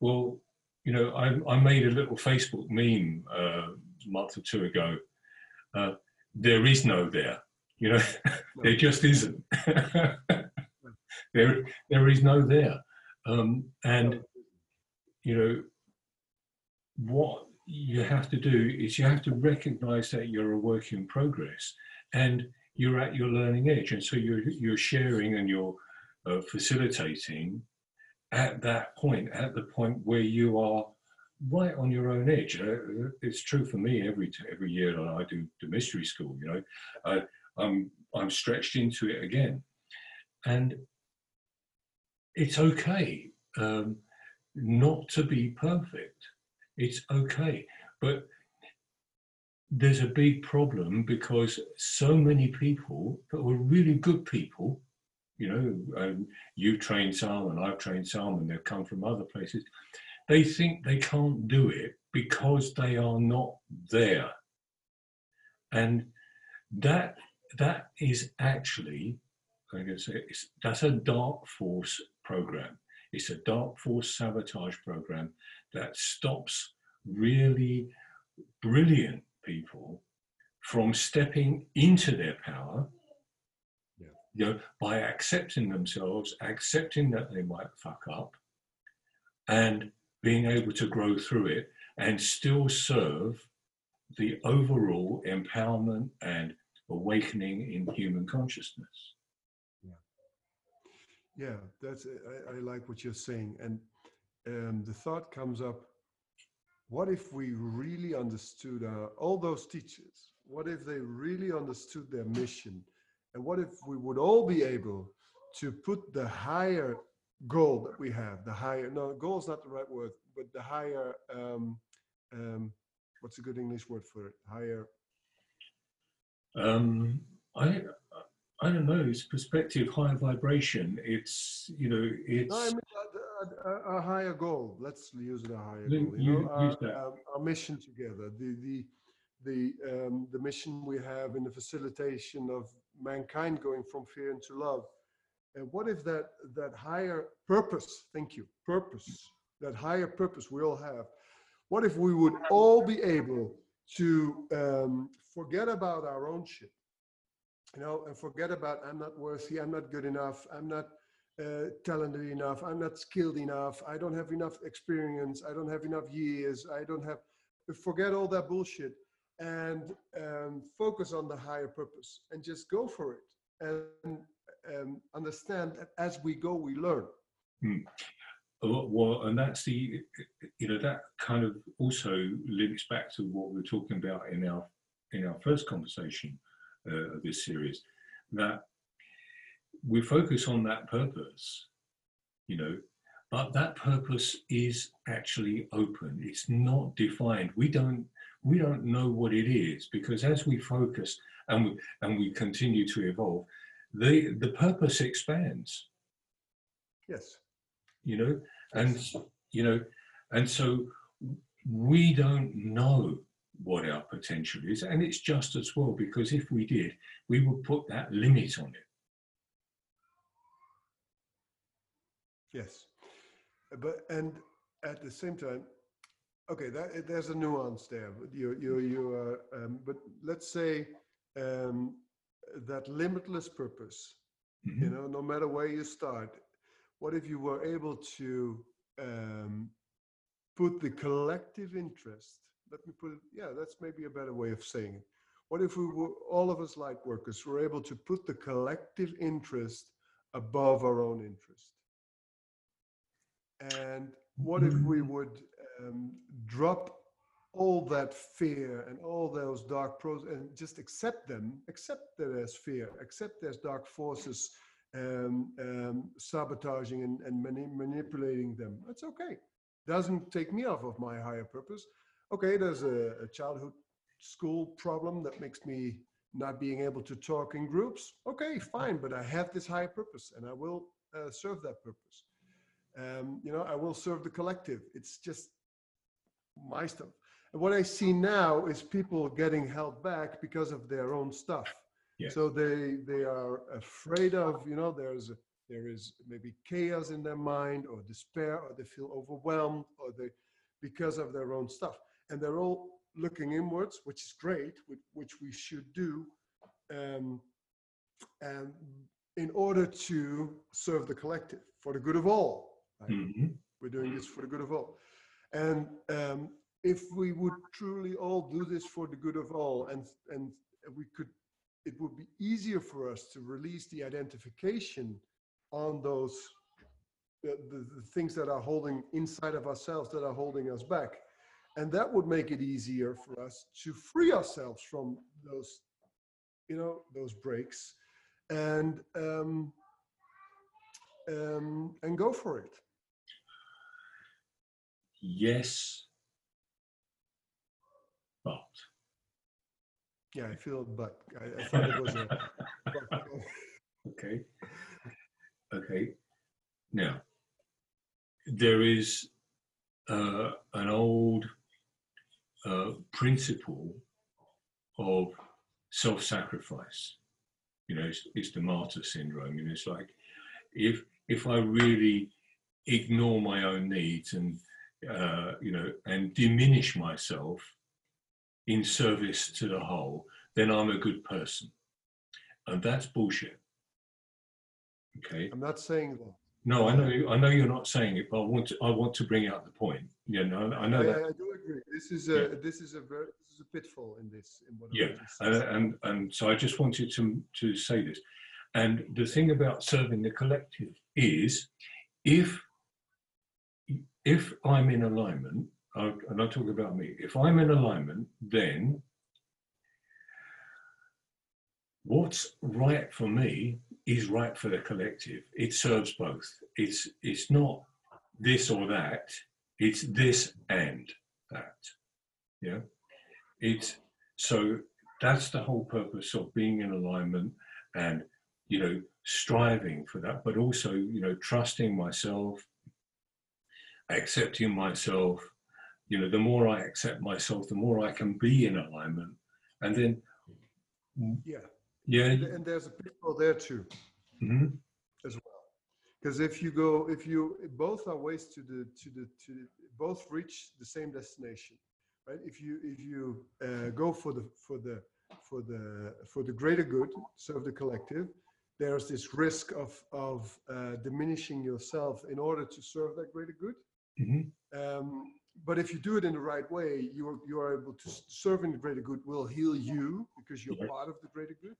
Well, you know, I, I made a little Facebook meme uh, a month or two ago. Uh, there is no there. You know, there just isn't. there, there is no there. Um, and, you know, what you have to do is you have to recognize that you're a work in progress and you're at your learning edge. And so you're, you're sharing and you're uh, facilitating at that point, at the point where you are right on your own edge. Uh, it's true for me every every year that I do the mystery school. You know, I'm I'm stretched into it again, and it's okay um, not to be perfect. It's okay, but there's a big problem because so many people that were really good people you know, um, you trained Salman, I've trained Salman, they've come from other places. They think they can't do it because they are not there. And that that is actually, I'm going to say, that's a dark force program. It's a dark force sabotage program that stops really brilliant people from stepping into their power you know, by accepting themselves, accepting that they might fuck up, and being able to grow through it and still serve the overall empowerment and awakening in human consciousness. Yeah, yeah, that's I, I like what you're saying, and um, the thought comes up: What if we really understood uh, all those teachers? What if they really understood their mission? And what if we would all be able to put the higher goal that we have, the higher, no, goal is not the right word, but the higher, um, um, what's a good English word for it? Higher. Um, I, I don't know. It's perspective, higher vibration. It's you know, it's. No, I mean, a, a, a, higher goal. Let's use it a higher goal. You, you know, our, our, our, mission together. The the the um, the mission we have in the facilitation of mankind going from fear into love. And what if that that higher purpose, thank you, purpose, that higher purpose we all have, what if we would all be able to um, forget about our own shit, you know, and forget about I'm not worthy, I'm not good enough, I'm not uh, talented enough, I'm not skilled enough, I don't have enough experience, I don't have enough years, I don't have, forget all that bullshit and um, focus on the higher purpose and just go for it and um, understand that as we go we learn. Hmm. well and that's the you know that kind of also links back to what we are talking about in our in our first conversation uh, of this series that we focus on that purpose you know but that purpose is actually open. It's not defined. We don't we don't know what it is because as we focus and we, and we continue to evolve, the, the purpose expands. Yes. You know, and, you know, and so we don't know what our potential is. And it's just as well, because if we did, we would put that limit on it. Yes. But, and at the same time, okay, that, there's a nuance there. You, you, you are, um, but let's say um, that limitless purpose. Mm-hmm. You know, no matter where you start, what if you were able to um, put the collective interest? Let me put it. Yeah, that's maybe a better way of saying it. What if we were all of us light workers were able to put the collective interest above our own interest? And what if we would um, drop all that fear and all those dark pros and just accept them, accept that there's fear, accept there's dark forces um, um, sabotaging and, and mani- manipulating them. That's okay. Doesn't take me off of my higher purpose. Okay, there's a, a childhood school problem that makes me not being able to talk in groups. Okay, fine, but I have this higher purpose and I will uh, serve that purpose. Um, you know, I will serve the collective. It's just my stuff. And what I see now is people getting held back because of their own stuff. Yeah. So they they are afraid of, you know, there's there is maybe chaos in their mind or despair or they feel overwhelmed or they because of their own stuff. And they're all looking inwards, which is great, which, which we should do. Um, and in order to serve the collective for the good of all. Right? Mhm. We're doing this for the good of all. And um, if we would truly all do this for the good of all, and and we could, it would be easier for us to release the identification on those the, the, the things that are holding inside of ourselves that are holding us back, and that would make it easier for us to free ourselves from those, you know, those brakes, and um, um, and go for it. Yes, but Yeah, I feel, but I, I thought it was a. but. okay, okay. Now there is uh, an old uh, principle of self-sacrifice. You know, it's, it's the martyr syndrome. You know, it's like if if I really ignore my own needs and uh, you know and diminish myself in service to the whole, then I'm a good person, and that's bullshit. Okay. I'm not saying that. No, I know. I know you're not saying it, but I want to. I want to bring out the point. You know, I know I, that. I do agree. This is a this is a very this is a pitfall in this in Yeah, and, and and so I just wanted to to say this. And the thing about serving the collective is, if if I'm in alignment, and I talk about me. If I'm in alignment, then what's right for me is right for the collective. It serves both. It's it's not this or that. It's this and that. Yeah. It's so that's the whole purpose of being in alignment and you know striving for that but also you know trusting myself accepting myself you know the more i accept myself the more i can be in alignment and then yeah, yeah and, and there's a pitfall there too mhm, as well. Because if you go, if you both are ways to the to the to the, both reach the same destination, right? If you if you uh, go for the for the for the for the greater good, serve the collective, there's this risk of of uh, diminishing yourself in order to serve that greater good. Mhm, Um, but if you do it in the right way, you are, you are able to s- serve in the greater good will heal you because you're Yes. part of the greater good.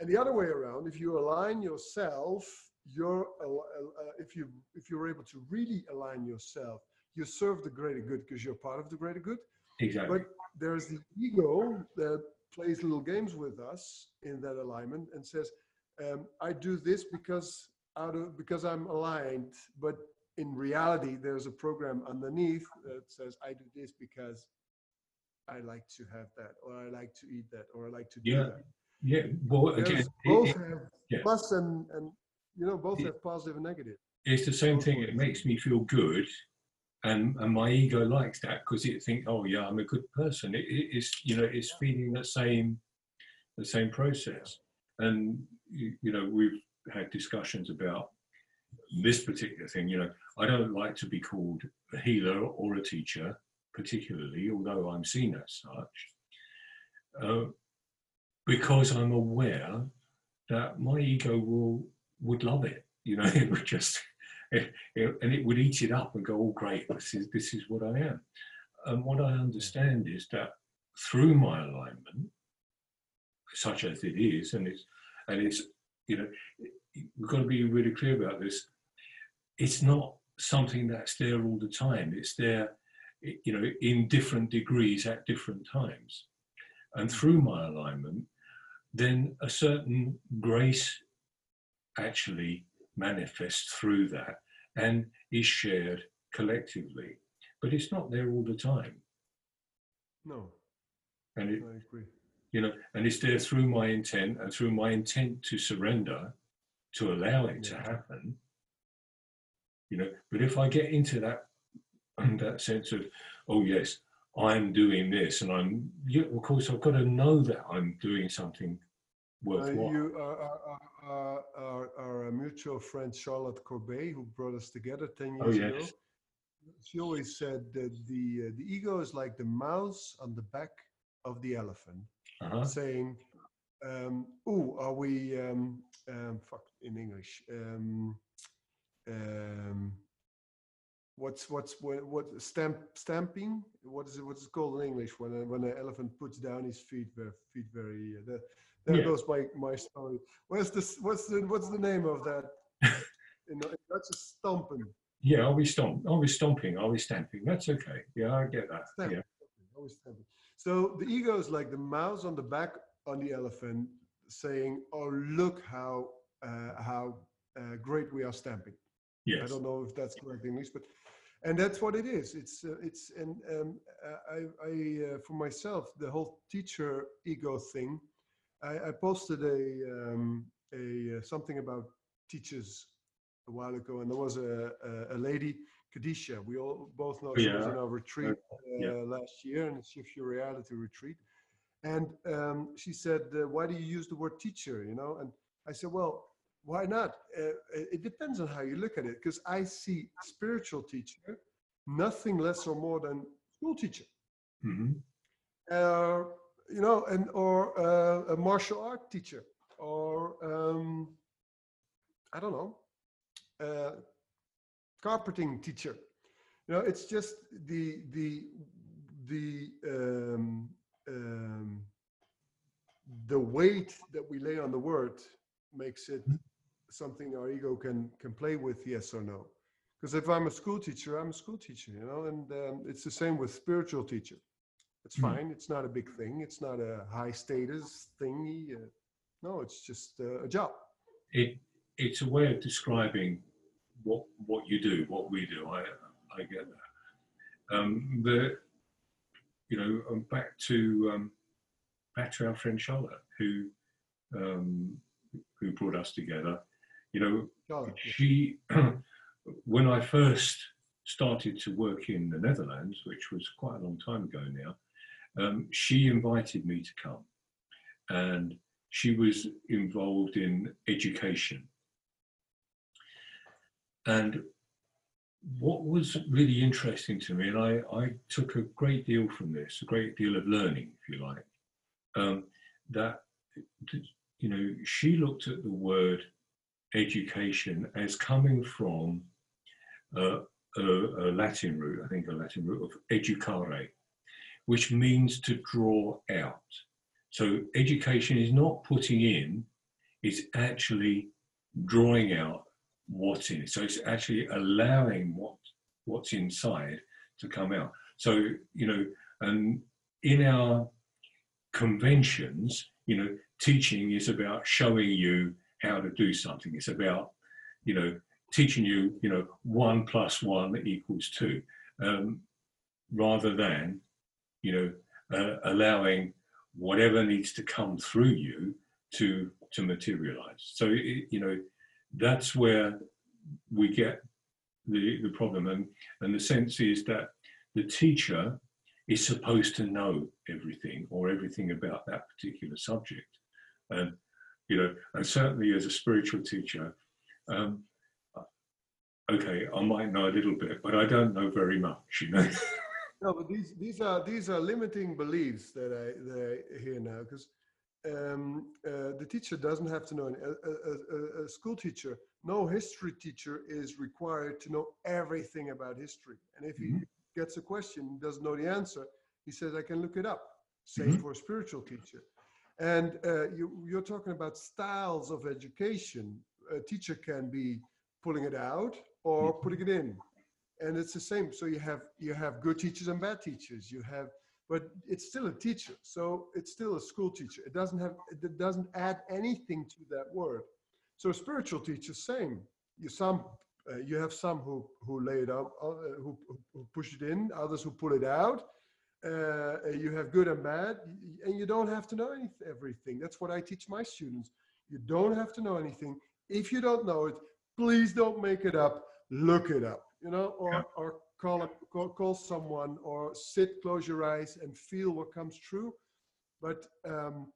And the other way around, if you align yourself, you're uh, if you if you're able to really align yourself, you serve the greater good because you're part of the greater good. exactly But there's the ego that plays little games with us in that alignment and says, um, "I do this because out of because I'm aligned." But in reality, there's a program underneath that says, "I do this because I like to have that, or I like to eat that, or I like to do Yeah, that." yeah well again There's it- both it- have yeah. plus and and you know both Yeah. have positive and negative. it's the same thing it makes me feel good and and my ego likes that because it think oh yeah i'm a good person it, it- it's you know it's feeding the same the same process and you, you know we've had discussions about this particular thing you know i don't like to be called a healer or a teacher particularly although i'm seen as such uh, because i'm aware that my ego will would love it you know it would just it, it- and it would eat it up and go, "Oh, great! This is this is what I am." And what I understand is that through my alignment, such as it is, and it's and it's you know we've got to be really clear about this. It's not something that's there all the time. It's there, you know, in different degrees at different times. And mm. through my alignment, then a certain grace actually manifests through that and is shared collectively. But it's not there all the time. No, And it, I agree. you know, and it's there through my intent and through my intent to surrender, to allow it to happen. You know, but if I get into that that sense of, oh yes, I'm doing this, and I'm, yeah, of course, I've got to know that I'm doing something Uh, you, our, our, our, our, our mutual friend Charlotte Corbet, who brought us together 10 Oh, years ago, she always said that the, uh, the ego is like the mouse on the back of the elephant, Uh-huh. saying, um, "Ooh, are we um, um, fuck in English? Um, um, what's what's what, what stamp stamping? What is it? What's it called in English when a, when an elephant puts down his feet very feet very? Uh, that, there Yeah. goes my my story. Where's this? What's the what's the name of that? you know, that's a stomping. Yeah, are we stomp? Are we stomping? Are we stamping? That's okay. Yeah, I get that. Yeah. Always stamping. So the ego is like the mouse on the back on the elephant, saying, "Oh, look how how uh, great we are stamping." I don't know if that's correct English, but and that's what it is. It's uh, it's and um, uh, I I uh, for myself the whole teacher ego thing. I, I posted a um, a uh, something about teachers a while ago, and there was a a, a lady Kadisha. We all both know she was in our retreat uh, Yeah. last year, and Shift Your Reality retreat. And um, she said, uh, "Why do you use the word teacher?" You know, and I said, "Well, why not? Uh, it depends on how you look at it. Because I see spiritual teacher nothing less or more than school teacher, hmm uh, you know, and or uh, a martial art teacher, or um, I don't know, uh, carpeting teacher. You know, it's just the the the um, um, the weight that we lay on the word makes it something our ego can can play with, yes or no. Because if I'm a school teacher, I'm a school teacher, you know, and um, it's the same with spiritual teacher. It's Hmm. fine. It's not a big thing. It's not a high status thingy. Uh, no, it's just uh, a job. It it's a way of describing what what you do, what we do. I I get that. Um, the you know um, back to um, back to our friend Charlotte who um, who brought us together. You know, Charlotte, she when I first started to work in the Netherlands, which was quite a long time ago now, um, she invited me to come, and she was involved in education. And what was really interesting to me, and I, I took a great deal from this, a great deal of learning, if you like, um, that you know she looked at the word education as coming from uh, a, a Latin root, I think a Latin root of educare, which means to draw out. So education is not putting in, it's actually drawing out what's in it. So it's actually allowing what what's inside to come out. So, you know, and in our conventions, you know, teaching is about showing you how to do something. It's about, you know, teaching you, you know, one plus one equals two, um, rather than, you know, uh, allowing whatever needs to come through you to to materialize. So, you know, that's where we get the the problem, and and the sense is that the teacher is supposed to know everything or everything about that particular subject, and you know, and certainly as a spiritual teacher, um, okay, I might know a little bit, but I don't know very much, you know. No, but these these are these are limiting beliefs that I that I hear now because um, uh, the teacher doesn't have to know. A, a, a, a, school teacher, no history teacher is required to know everything about history. And if mm-hmm. he gets a question, doesn't know the answer, he says, I can look it up. Same mm-hmm. for a spiritual teacher. And uh, you, you're talking about styles of education. A teacher can be pulling it out or mm-hmm. putting it in. And it's the same. So you have you have good teachers and bad teachers. You have but it's still a teacher. So it's still a school teacher. It doesn't have, it doesn't add anything to that word. So spiritual teacher, same. You some, uh, you have some who who lay it up, uh, who, who push it in, others who pull it out. Uh, you have good and bad, and you don't have to know anything, everything. That's what I teach my students. You don't have to know anything. If you don't know it, please don't make it up. Look it up, you know, or yeah. or call, a, call, call someone or sit, close your eyes and feel what comes true. But um,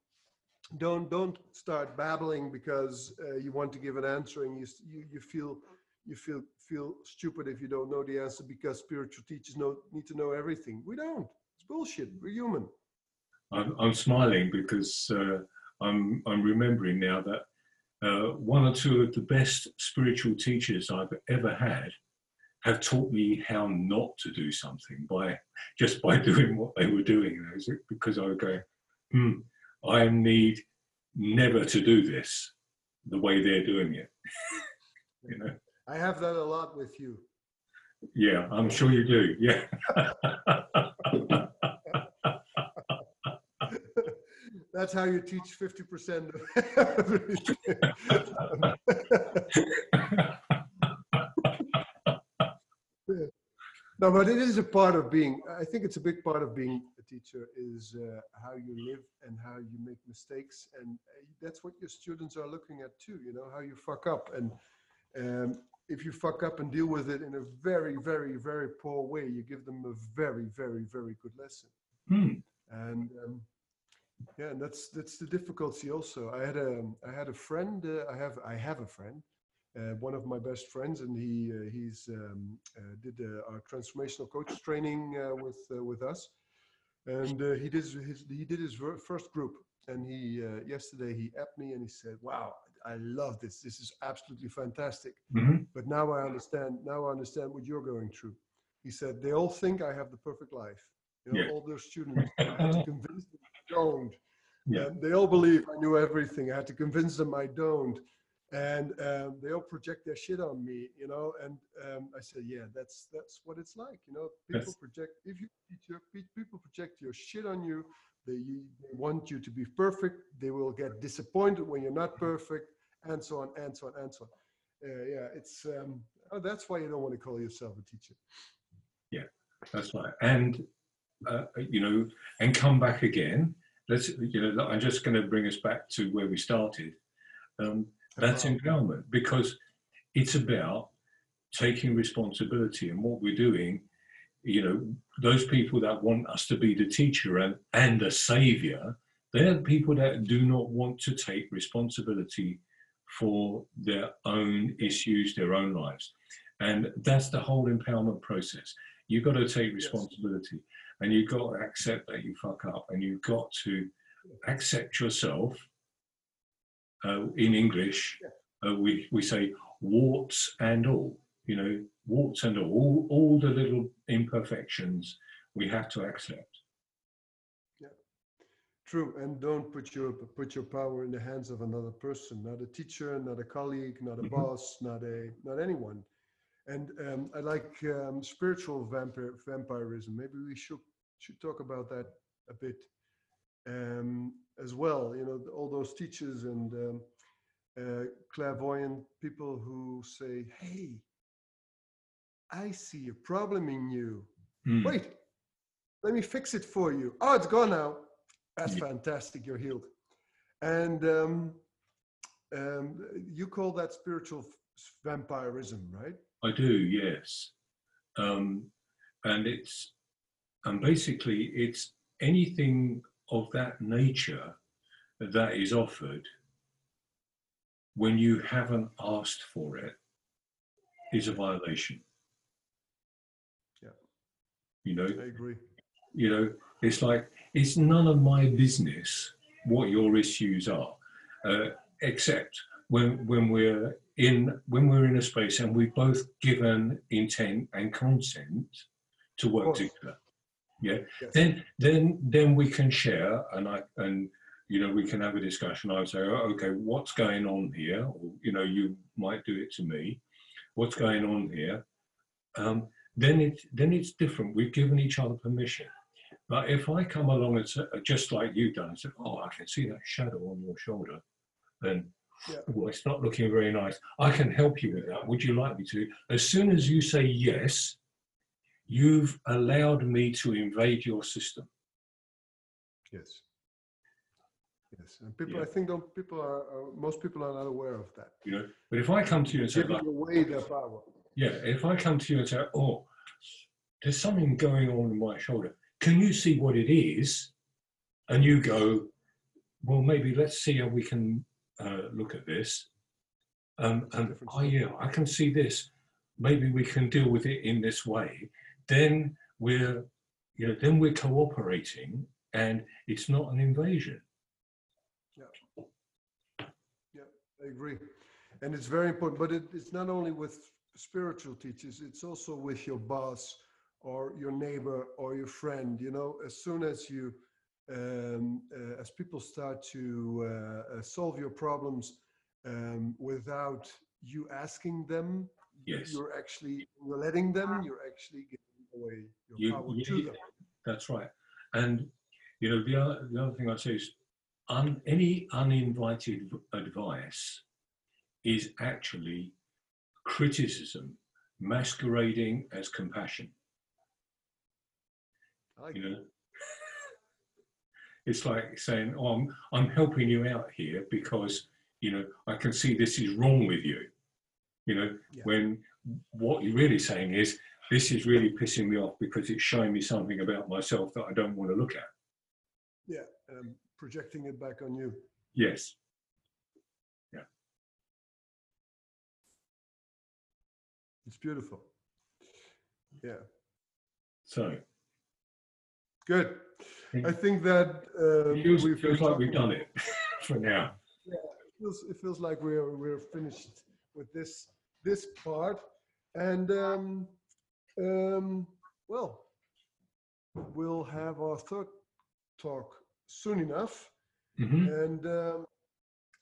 don't don't start babbling because uh, you want to give an answer and you, you, you feel you feel feel stupid if you don't know the answer because spiritual teachers know, need to know everything. We don't. Bullshit. We're human. I'm, I'm smiling because uh, I'm I'm remembering now that uh, one or two of the best spiritual teachers I've ever had have taught me how not to do something by just by doing what they were doing. Because I would go, hmm, I need never to do this the way they're doing it. you know. I have that a lot with you. Yeah, I'm sure you do. Yeah. That's how you teach 50% of no, but it is a part of being. I think it's a big part of being a teacher is uh, how you live and how you make mistakes, and uh, that's what your students are looking at too. You know how you fuck up, and um, if you fuck up and deal with it in a very, very, very poor way, you give them a very, very, very good lesson. Hmm. And um, yeah, and that's that's the difficulty. Also, I had a I had a friend. Uh, I have I have a friend uh, one of my best friends, and he uh, he's um, uh, did our transformational coach training with with us, and he did his he did his first group, and he yesterday he apped me and he said, "Wow, I love this. This is absolutely fantastic. Mm-hmm. But now I understand. Now I understand what you're going through." He said, "They all think I have the perfect life. You know, yeah. all those students. I had to convince them I don't. Yeah. And they all believe I knew everything. I had to convince them I don't and um, they all project their shit on me, you know. And um, I said, yeah, that's that's what it's like, you know. People yes. project if you people project your shit on you. They, they want you to be perfect. They will get disappointed when you're not perfect, and so on, and so on, and so on. Uh, yeah, it's um, oh, that's why you don't want to call yourself a teacher. Yeah, that's right. And uh, you know, and come back again. Let's you know, I'm just going to bring us back to where we started. Um, that's empowerment because it's about taking responsibility and what we're doing. You know, those people that want us to be the teacher and, and a savior, they're the people that do not want to take responsibility for their own issues, their own lives. And that's the whole empowerment process. You've got to take responsibility and you've got to accept that you fuck up and you've got to accept yourself uh, in English, uh, we, we say warts and all, you know, warts and all, all, all the little imperfections we have to accept. Yeah, true. And don't put your put your power in the hands of another person, not a teacher, not a colleague, not a mm-hmm. boss, not a not anyone. And um, I like um, spiritual vampire, vampirism. Maybe we should should talk about that a bit um, as well. You know, all those teachers and um, uh, clairvoyant people who say, "Hey, I see a problem in you. Mm. Wait, let me fix it for you. Oh, it's gone now. That's yeah. fantastic. You're healed." And um, um, you call that spiritual vampirism, right? I do, yes. Um, and it's and basically it's anything of that nature that is offered when you haven't asked for it is a violation. Yeah. You know? I agree. You know, it's like, it's none of my business what your issues are, uh, except when when we're in when we're in a space and we've both given intent and consent to work together. Yeah. Yes. Then then then we can share and I and you know we can have a discussion. I would say, oh, okay, what's going on here? Or, you know, you might do it to me. What's going on here? Um, then it then it's different. We've given each other permission. But if I come along and say, just like you've done, and said, "Oh, I can see that shadow on your shoulder," then Yeah. well, it's not looking very nice. I can help you with that. Would you like me to? As soon as you say yes, you've allowed me to invade your system. Yes. Yes, and people, Yeah. I think, don't people are, are most people are not aware of that. You know, but if I come to you and say, Giving like, away their power. yeah, if I come to you and say, oh, there's something going on in my shoulder. Can you see what it is? And you go, well, maybe let's see how we can uh, look at this. Um, and oh yeah, I can see this. Maybe we can deal with it in this way. Then we're, you know, then we're cooperating, and it's not an invasion. Yeah, I agree, and it's very important. But it, it's not only with spiritual teachers; it's also with your boss or your neighbor or your friend. You know, as soon as you, um, uh, as people start to uh, uh, solve your problems um, without you asking them, Yes. you're actually you're letting them. You're actually giving away your You- power you- to them. That's right. And you know, the other, the other thing I'd say is, un, any uninvited v- advice is actually criticism masquerading as compassion. I like You that. know, it's like saying, "Oh, I'm, I'm helping you out here because you know I can see this is wrong with you." You know, Yeah. when what you're really saying is, "This is really pissing me off because it's showing me something about myself that I don't want to look at." Yeah, um, projecting it back on you. Yes. Yeah. It's beautiful. Yeah, So good. I think that um, it feels, we've feels like we've done it for now. Yeah, It feels, it feels like we're we're finished with this this part, and um, um, well, we'll have our third talk soon enough, Mhm. and um,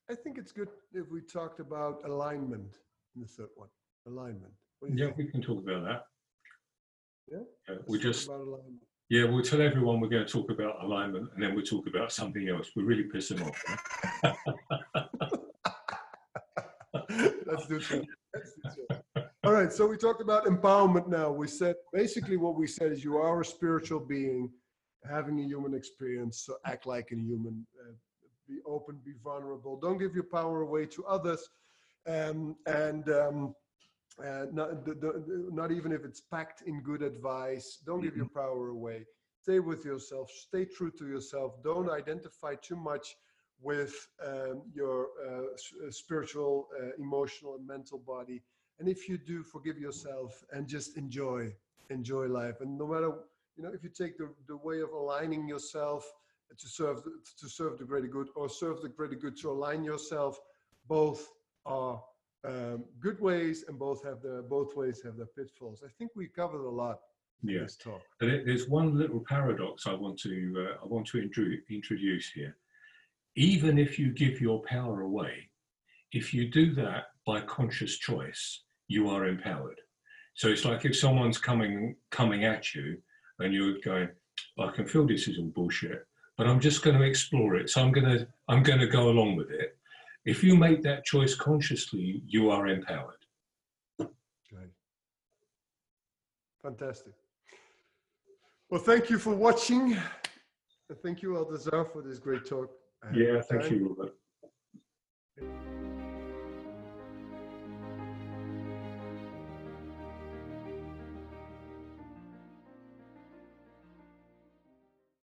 I think it's good if we talked about alignment in the third one. Alignment. What do you Yeah, think? we can talk about that. Yeah? Uh, we just about alignment. Yeah, we'll tell everyone we're going to talk about alignment, and then we'll talk about something else. We really piss them off. huh? Let's do so. Let's do so. All right. So we talked about empowerment now. We said basically what we said is you are a spiritual being having a human experience. So act like a human. Uh, be open. Be vulnerable. Don't give your power away to others. Um, and um, uh, not, the, the, not even if it's packed in good advice. Don't give your power away. Stay with yourself. Stay true to yourself. Don't identify too much with um, your uh, uh, spiritual, uh, emotional, and mental body. And if you do, forgive yourself and just enjoy, enjoy life. And no matter, you know, if you take the, the way of aligning yourself to serve the, to serve the greater good, or serve the greater good to align yourself, both are um, good ways, and both have their both ways have their pitfalls. I think we covered a lot in Yeah. this talk. But there- there's one little paradox I want to uh, I want to intro- introduce here. Even if you give your power away, if you do that by conscious choice, you are empowered. So it's like if someone's coming coming at you, and you're going, I can feel this is all bullshit, but I'm just going to explore it. So I'm going to I'm going to go along with it. If you make that choice consciously, you are empowered. Great. Fantastic. Well, thank you for watching. Thank you, Altazar, for this great talk. Yeah, thank time. you, Robert.